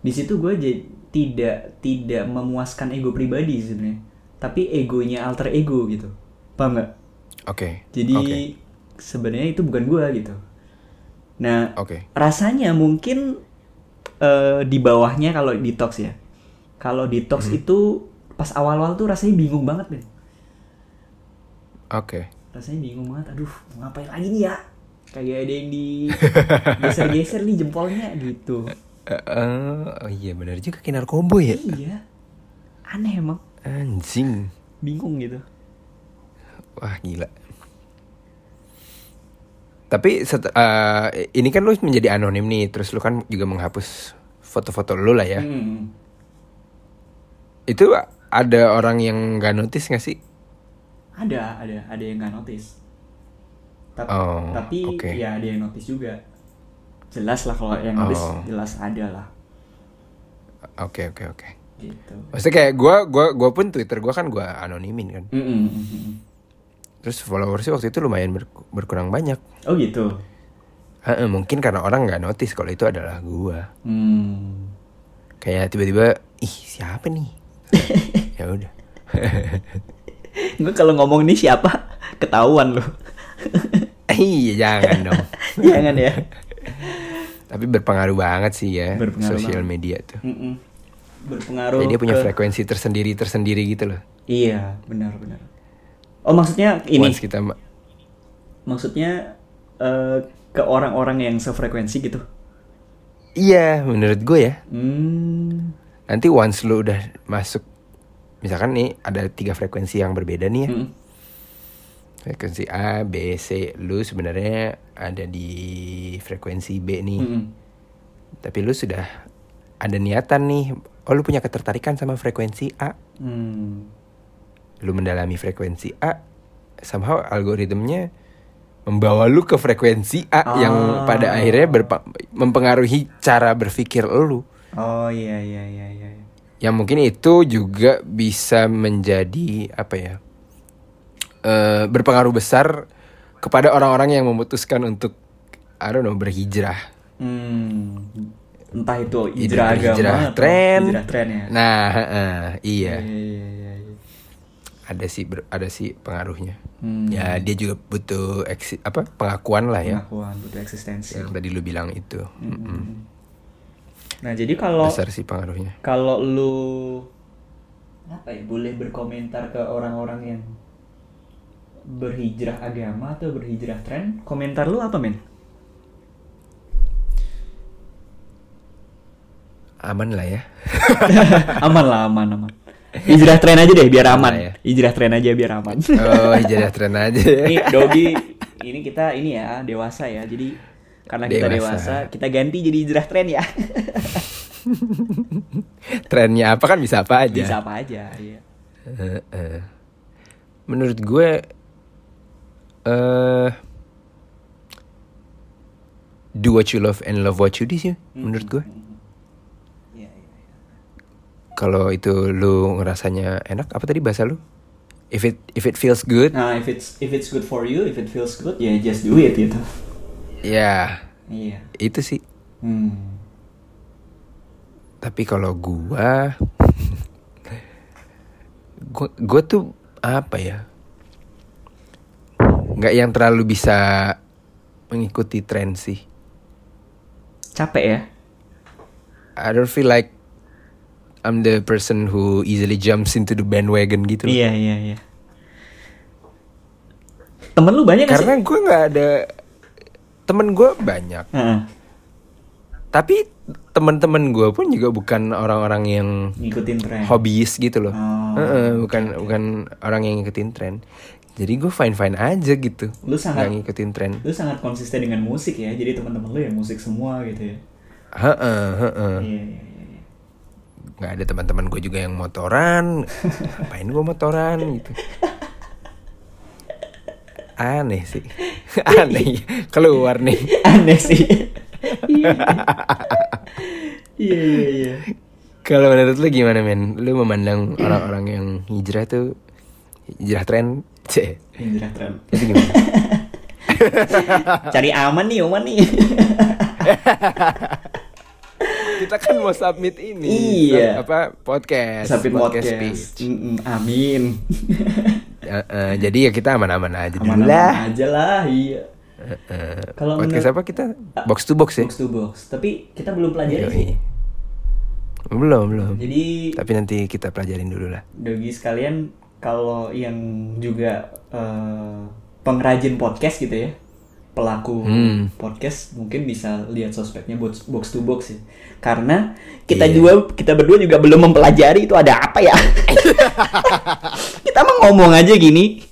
di situ gue jadi tidak tidak memuaskan ego pribadi sebenarnya tapi egonya alter ego gitu paham nggak Oke. jadi Oke. Sebenarnya itu bukan gue gitu nah Oke. rasanya mungkin eh, di bawahnya kalau detox ya kalau detox Hmm. itu pas awal-awal tuh rasanya bingung banget nih Oke. rasanya bingung banget aduh mau ngapain lagi nih ya kayak ada yang di *laughs* geser-geser nih jempolnya gitu eh, oh iya benar juga kayak narkoba ya. iya aneh emang Anjing. bingung gitu Wah gila. Tapi set- eh, ini kan lu menjadi anonim nih, terus lu kan juga menghapus foto-foto lu lah ya. Hmm. Itu ada orang yang nggak notice gak sih? ada ada ada yang nggak notice tapi Oh, tapi oke. ya ada yang notice juga jelas lah kalau yang notice Oh. jelas ada lah Oke oke oke. gitu Maksudnya kayak gua gua gua pun Twitter gua kan gua anonimin kan. Mm, mm. Terus followersnya waktu itu lumayan ber- berkurang banyak. oh gitu Heeh, mungkin karena orang nggak notice kalau itu adalah gua. hmm. Kayak tiba-tiba, ih siapa nih? *laughs* ya udah. *laughs* gue kalau ngomong ini siapa ketahuan loh *laughs* iya jangan dong. jangan ya Tapi berpengaruh banget sih ya Berpengaruh sosial media tuh. Mm-mm. berpengaruh Jadi dia punya ke- frekuensi tersendiri tersendiri gitu loh. iya benar benar oh maksudnya ini Once kita ma- maksudnya eh, ke orang-orang yang sefrekuensi gitu Iya, menurut gue ya. hmm. Nanti once lu udah masuk misalkan nih ada tiga frekuensi yang berbeda nih ya. Mm. Frekuensi A, B, C. Lu sebenarnya ada di frekuensi B nih. Mm-mm. Tapi lu sudah ada niatan nih. Oh, lu punya ketertarikan sama frekuensi A. Hmm. Lu mendalami frekuensi A. Somehow algoritmnya membawa lu ke frekuensi A Ah. yang pada akhirnya berpa- mempengaruhi cara berpikir lu. Oh iya iya iya iya. iya. Yang mungkin itu juga bisa menjadi apa ya? eh, berpengaruh besar kepada orang-orang yang memutuskan untuk I don't know berhijrah. Hmm. Entah itu Either hijrah agama tren. hijrah tren ya. Nah, heeh, iya. Iya iya iya. Ada sih ada sih pengaruhnya. Hmm. Ya, dia juga butuh eksi- apa? pengakuan lah ya. Pengakuan butuh eksistensi. Yang tadi lu bilang itu. Hmm. Nah jadi kalau Besar sih pengaruhnya. kalau lu apa ya boleh berkomentar ke orang-orang yang berhijrah agama atau berhijrah tren, komentar lu apa men? Aman lah ya. *laughs* aman lah aman aman. *laughs* Hijrah tren aja deh biar aman. Aman lah ya. Hijrah tren aja biar aman. *laughs* Oh, hijrah tren aja. Nih Dogi ini kita ini ya dewasa ya. Jadi karena kita Dewasa. dewasa, kita ganti jadi hijrah tren ya. *laughs* Trennya apa kan bisa apa aja. Bisa apa aja, iya. Menurut gue eh do what you love and love what you do sih menurut gue. Iya, iya. Kalau itu lu ngerasanya enak apa tadi bahasa lu? If it if it feels good, Nah, if it's if it's good for you, if it feels good, ya just do it gitu. ya Iya. itu sih. Hmm. Tapi kalau gua *laughs* gua, gua tuh apa ya? nggak yang terlalu bisa mengikuti tren sih. Capek ya? I don't feel like I'm the person who easily jumps into the bandwagon gitu. loh. Iya, iya, iya. Temen lu banyak gak Karena gue nggak ada temen gue banyak. Heeh. Tapi teman-teman gue pun juga bukan orang-orang yang ngikutin tren. hobiis gitu loh. Oh, Heeh, bukan bukan orang yang ngikutin tren. Jadi gue fine fine aja gitu. Lu sangat- Nggak ngikutin tren. Lu sangat konsisten dengan musik ya. Jadi teman-teman lu ya musik semua gitu ya. Heeh, heeh. Iya, iya. iya. Nggak ada teman-teman gue juga yang motoran. Ngapain gue motoran gitu. Aneh sih. *laughs* Aneh. Keluar nih. Aneh sih. Iya. Iya, iya, iya. Kalau menurut lu gimana men? Lu memandang orang-orang yang hijrah tuh hijrah tren, *laughs* cek Hijrah tren. itu gimana? *laughs* Cari aman nih, Oman nih. Kita kan mau submit ini, Iya. sub- apa podcast, Sampai podcast. speech. Mm-mm, amin. Eh, *laughs* eh, jadi ya kita aman-aman aja dulu Aman-aman lah. aja lah, iya. Eh, eh, Kalau podcast menurut- apa kita? Box to box ya? Box to box. Tapi kita belum pelajari sih. Yoi. Belum belum. Jadi Tapi nanti kita pelajarin dulu lah. Dogi sekalian kalau yang juga eh, pengrajin podcast gitu ya pelaku Hmm. podcast mungkin bisa lihat sosmednya box, box to box ya karena kita Iya. juga kita berdua juga belum mempelajari itu ada apa ya *laughs* kita mah ngomong aja gini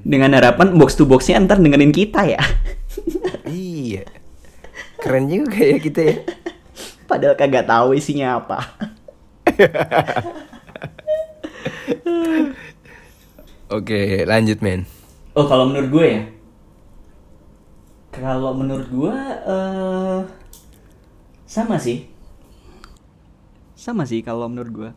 dengan harapan box to boxnya ntar dengerin kita ya iya. Keren juga ya kita ya. padahal kagak tahu isinya apa *laughs* Oke, lanjut men. Oh kalau menurut gue ya, kalau menurut gue eh sama sih, sama sih kalau menurut gue.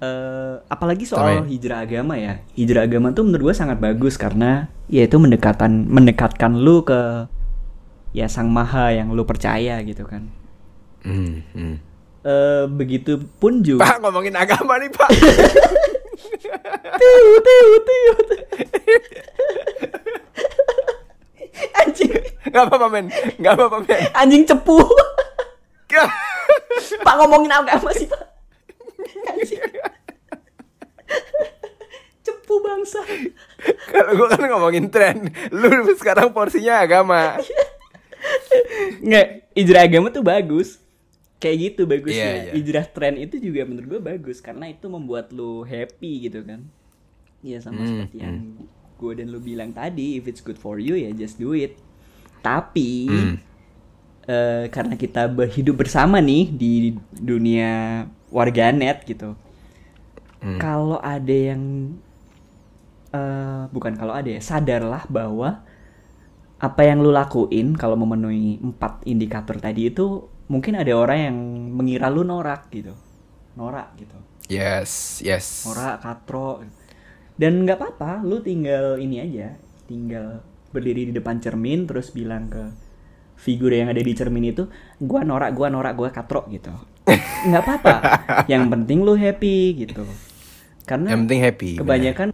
eh apalagi soal Sama ya? hijrah agama ya, hijrah agama tuh menurut gue sangat bagus karena ya itu mendekatan mendekatkan lu ke ya sang maha yang lu percaya gitu kan. Hmm, hmm. eh begitupun juga. Pak ngomongin agama nih pak. Tiu, tiu, tiu. Anjing, Gak apa-apa men, gak apa-apa men. anjing cepu. *laughs* Pak ngomongin agama sih pak. *laughs* Cepu bangsa. Kalau gue kan ngomongin tren, lu sekarang porsinya agama. Nggak, hijrah agama tuh bagus. Kayak gitu bagusnya. Iya, iya. Hijrah tren itu juga menurut gue bagus karena itu membuat lu happy gitu kan. Iya sama Hmm, seperti yang gue dan lu bilang tadi, if it's good for you ya just do it. Tapi Hmm. Eh, karena kita berhidup bersama nih di dunia warganet gitu. Hmm. Kalau ada yang eh bukan kalau ada ya, sadarlah bahwa apa yang lu lakuin kalau memenuhi empat indikator tadi itu mungkin ada orang yang mengira lu norak gitu. Norak gitu. Yes, yes. Norak, katro. Dan nggak apa-apa, lu tinggal ini aja, tinggal berdiri di depan cermin terus bilang ke figur yang ada di cermin itu, gua norak, gua norak, gua katro gitu. *laughs* nggak apa-apa. Yang penting lu happy gitu. Karena Yang penting happy. kebanyakan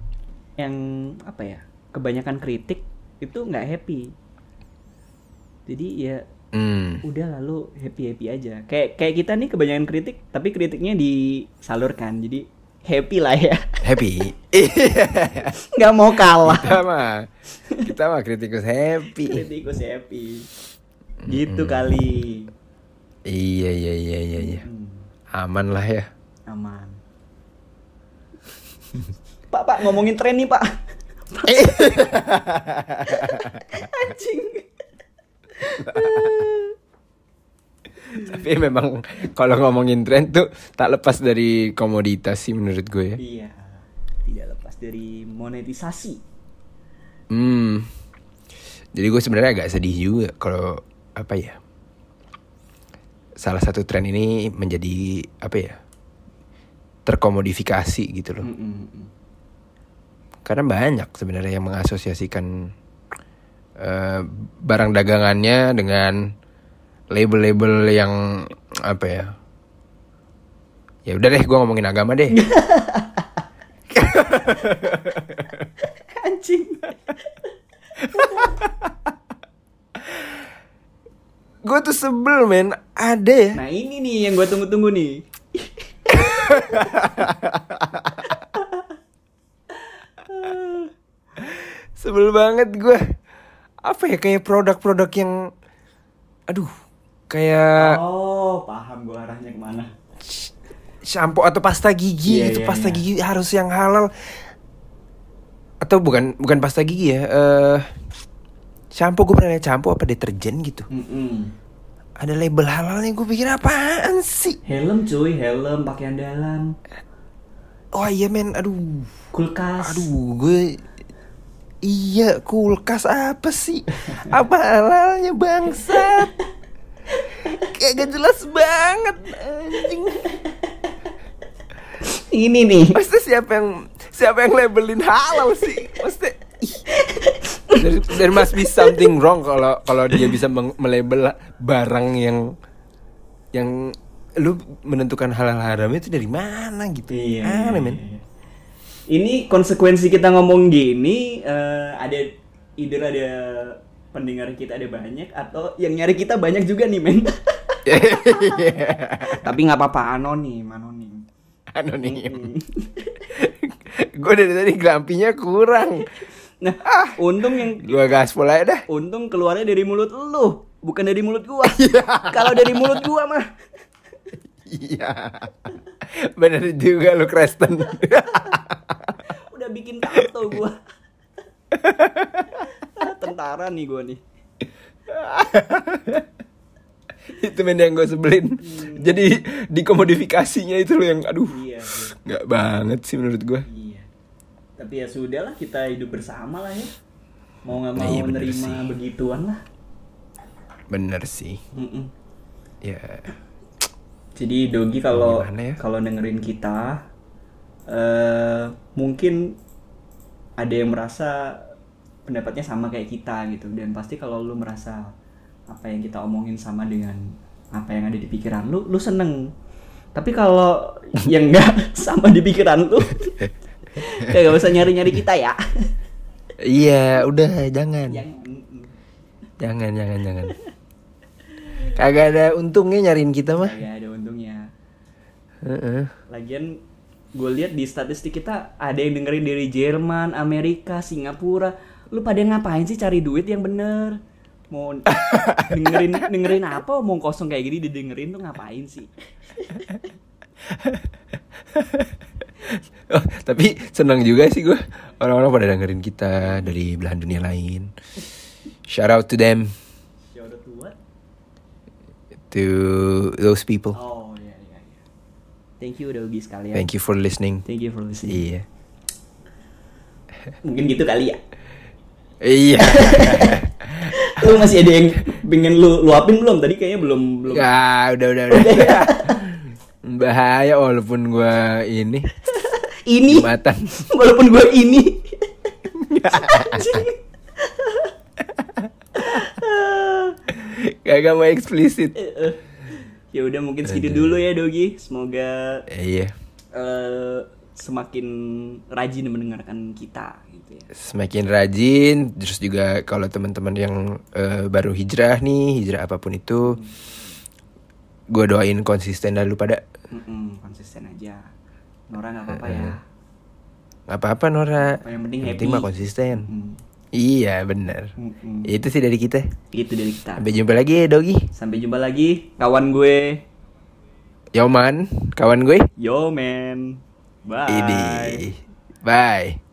yang apa ya kebanyakan kritik itu nggak happy jadi ya Hmm. udah lalu happy happy aja kayak kayak kita nih kebanyakan kritik tapi kritiknya disalurkan jadi happy lah ya *laughs* Happy. Nggak mau kalah kita mah, kita mah kritikus happy. kritikus happy gitu kali Iya, iya, iya, iya, iya. Hmm, Aman lah ya. aman pak pak ngomongin tren nih pak *laughs* Anjing. Tapi memang kalau ngomongin tren tuh tak lepas dari komoditas sih menurut gue ya. Iya. Tidak lepas dari monetisasi. Hmm. Jadi gue sebenarnya agak sedih juga kalau apa ya? Salah satu tren ini menjadi apa ya? Terkomodifikasi gitu loh. Mm-mm. Karena banyak sebenarnya yang mengasosiasikan eh, barang dagangannya dengan label-label yang apa ya? Ya udah deh, gue ngomongin agama deh. *laughs* Anjing. *laughs* gue tuh sebel men, ada ya. Nah ini nih yang gue tunggu-tunggu nih. *laughs* Sebel banget gue. Apa ya kayak produk-produk yang, aduh, kayak Oh, paham gue arahnya ke mana. shampoo atau pasta gigi Iya, itu iya, pasta iya. gigi harus yang halal atau bukan bukan pasta gigi ya eh shampoo gue pernah lihat shampoo apa deterjen gitu Mm-mm. ada label halalnya gue pikir apaan sih Helm cuy, helm pakaian dalam, oh iya men aduh kulkas. aduh gue iya kulkas apa sih apa halalnya bangsat kayak gak jelas banget anjing Ini nih. Maksudnya siapa yang siapa yang labelin halal sih? Ih. There, there must be something wrong kalau kalau dia bisa melabel barang yang yang lu menentukan halal haram itu dari mana gitu. Iya. Aneh, men. iya. Ini konsekuensi kita ngomong gini eh, ada either ada pendengar kita ada banyak atau yang nyari kita banyak juga nih men. *laughs* Tapi nggak apa-apa anonim, anonim. Anonim. *laughs* Gue dari tadi gelampinya kurang. Nah, untung yang Gua gaspol aja dah. untung keluarnya dari mulut lu, bukan dari mulut gua. *laughs* Kalau dari mulut gua mah Iya. Bener juga lu Kristen. *laughs* udah bikin tato gua. *laughs* Tentara nih gua nih. itu men yang gue sebelin. Jadi dikomodifikasinya itu loh yang aduh. Iya, iya. nggak banget sih menurut gue. Iya. Tapi ya sudah lah kita hidup bersama lah ya. Mau nggak Nah, mau iya menerima sih. begituan lah. Bener sih. Mm-mm. Ya. Jadi Dogi kalau ya? kalau dengerin kita eh mungkin ada yang merasa pendapatnya sama kayak kita gitu dan pasti kalau lu merasa apa yang kita omongin sama dengan apa yang ada di pikiran lu, lu seneng. Tapi kalau yang enggak *laughs* sama di pikiran lu, *laughs* ya gak usah nyari-nyari kita ya. Iya, udah jangan. Jangan, jangan, jangan. Kagak ada untungnya nyariin kita mah. ya ada untungnya. Heeh. Lagian gue lihat di statistik kita ada yang dengerin dari Jerman, Amerika, Singapura. Lu pada ngapain sih cari duit yang bener? Mau *laughs* dengerin dengerin apa? Mau kosong kayak gini didengerin tuh ngapain sih? *laughs* Oh, *laughs* tapi senang juga sih gue orang-orang pada dengerin kita dari belahan dunia lain. Shout out to them, Shout out to what? to those people. Oh iya iya iya. Thank you udah ugi sekalian. Thank you for listening. Thank you for listening. Iya. *laughs* Mungkin gitu kali ya. Iya. *laughs* Lu masih ada yang pengen lu luapin belum? Tadi kayaknya belum belum. Ya, udah udah udah. Bahaya walaupun gue ini Ini jumatan. *laughs* walaupun gue ini. Kagak mau eksplisit. *laughs* Ya udah mungkin segitu dulu ya Dogi. Semoga Eh, Iya. eh, semakin rajin mendengarkan kita gitu ya. Semakin rajin, terus juga kalau teman-teman yang eh, baru hijrah nih, hijrah apa pun itu, gue doain konsisten dah lu pada. Mm-mm, konsisten aja. Nora nggak apa-apa ya. Gak apa-apa Nora. Yang penting happy. mah konsisten. Mm, Iya bener. mm-mm. Itu sih dari kita. Itu dari kita. Sampai jumpa lagi ya Dogi. Sampai jumpa lagi kawan gue. Yoman, kawan gue. Yo man. Bye. Ini. Bye.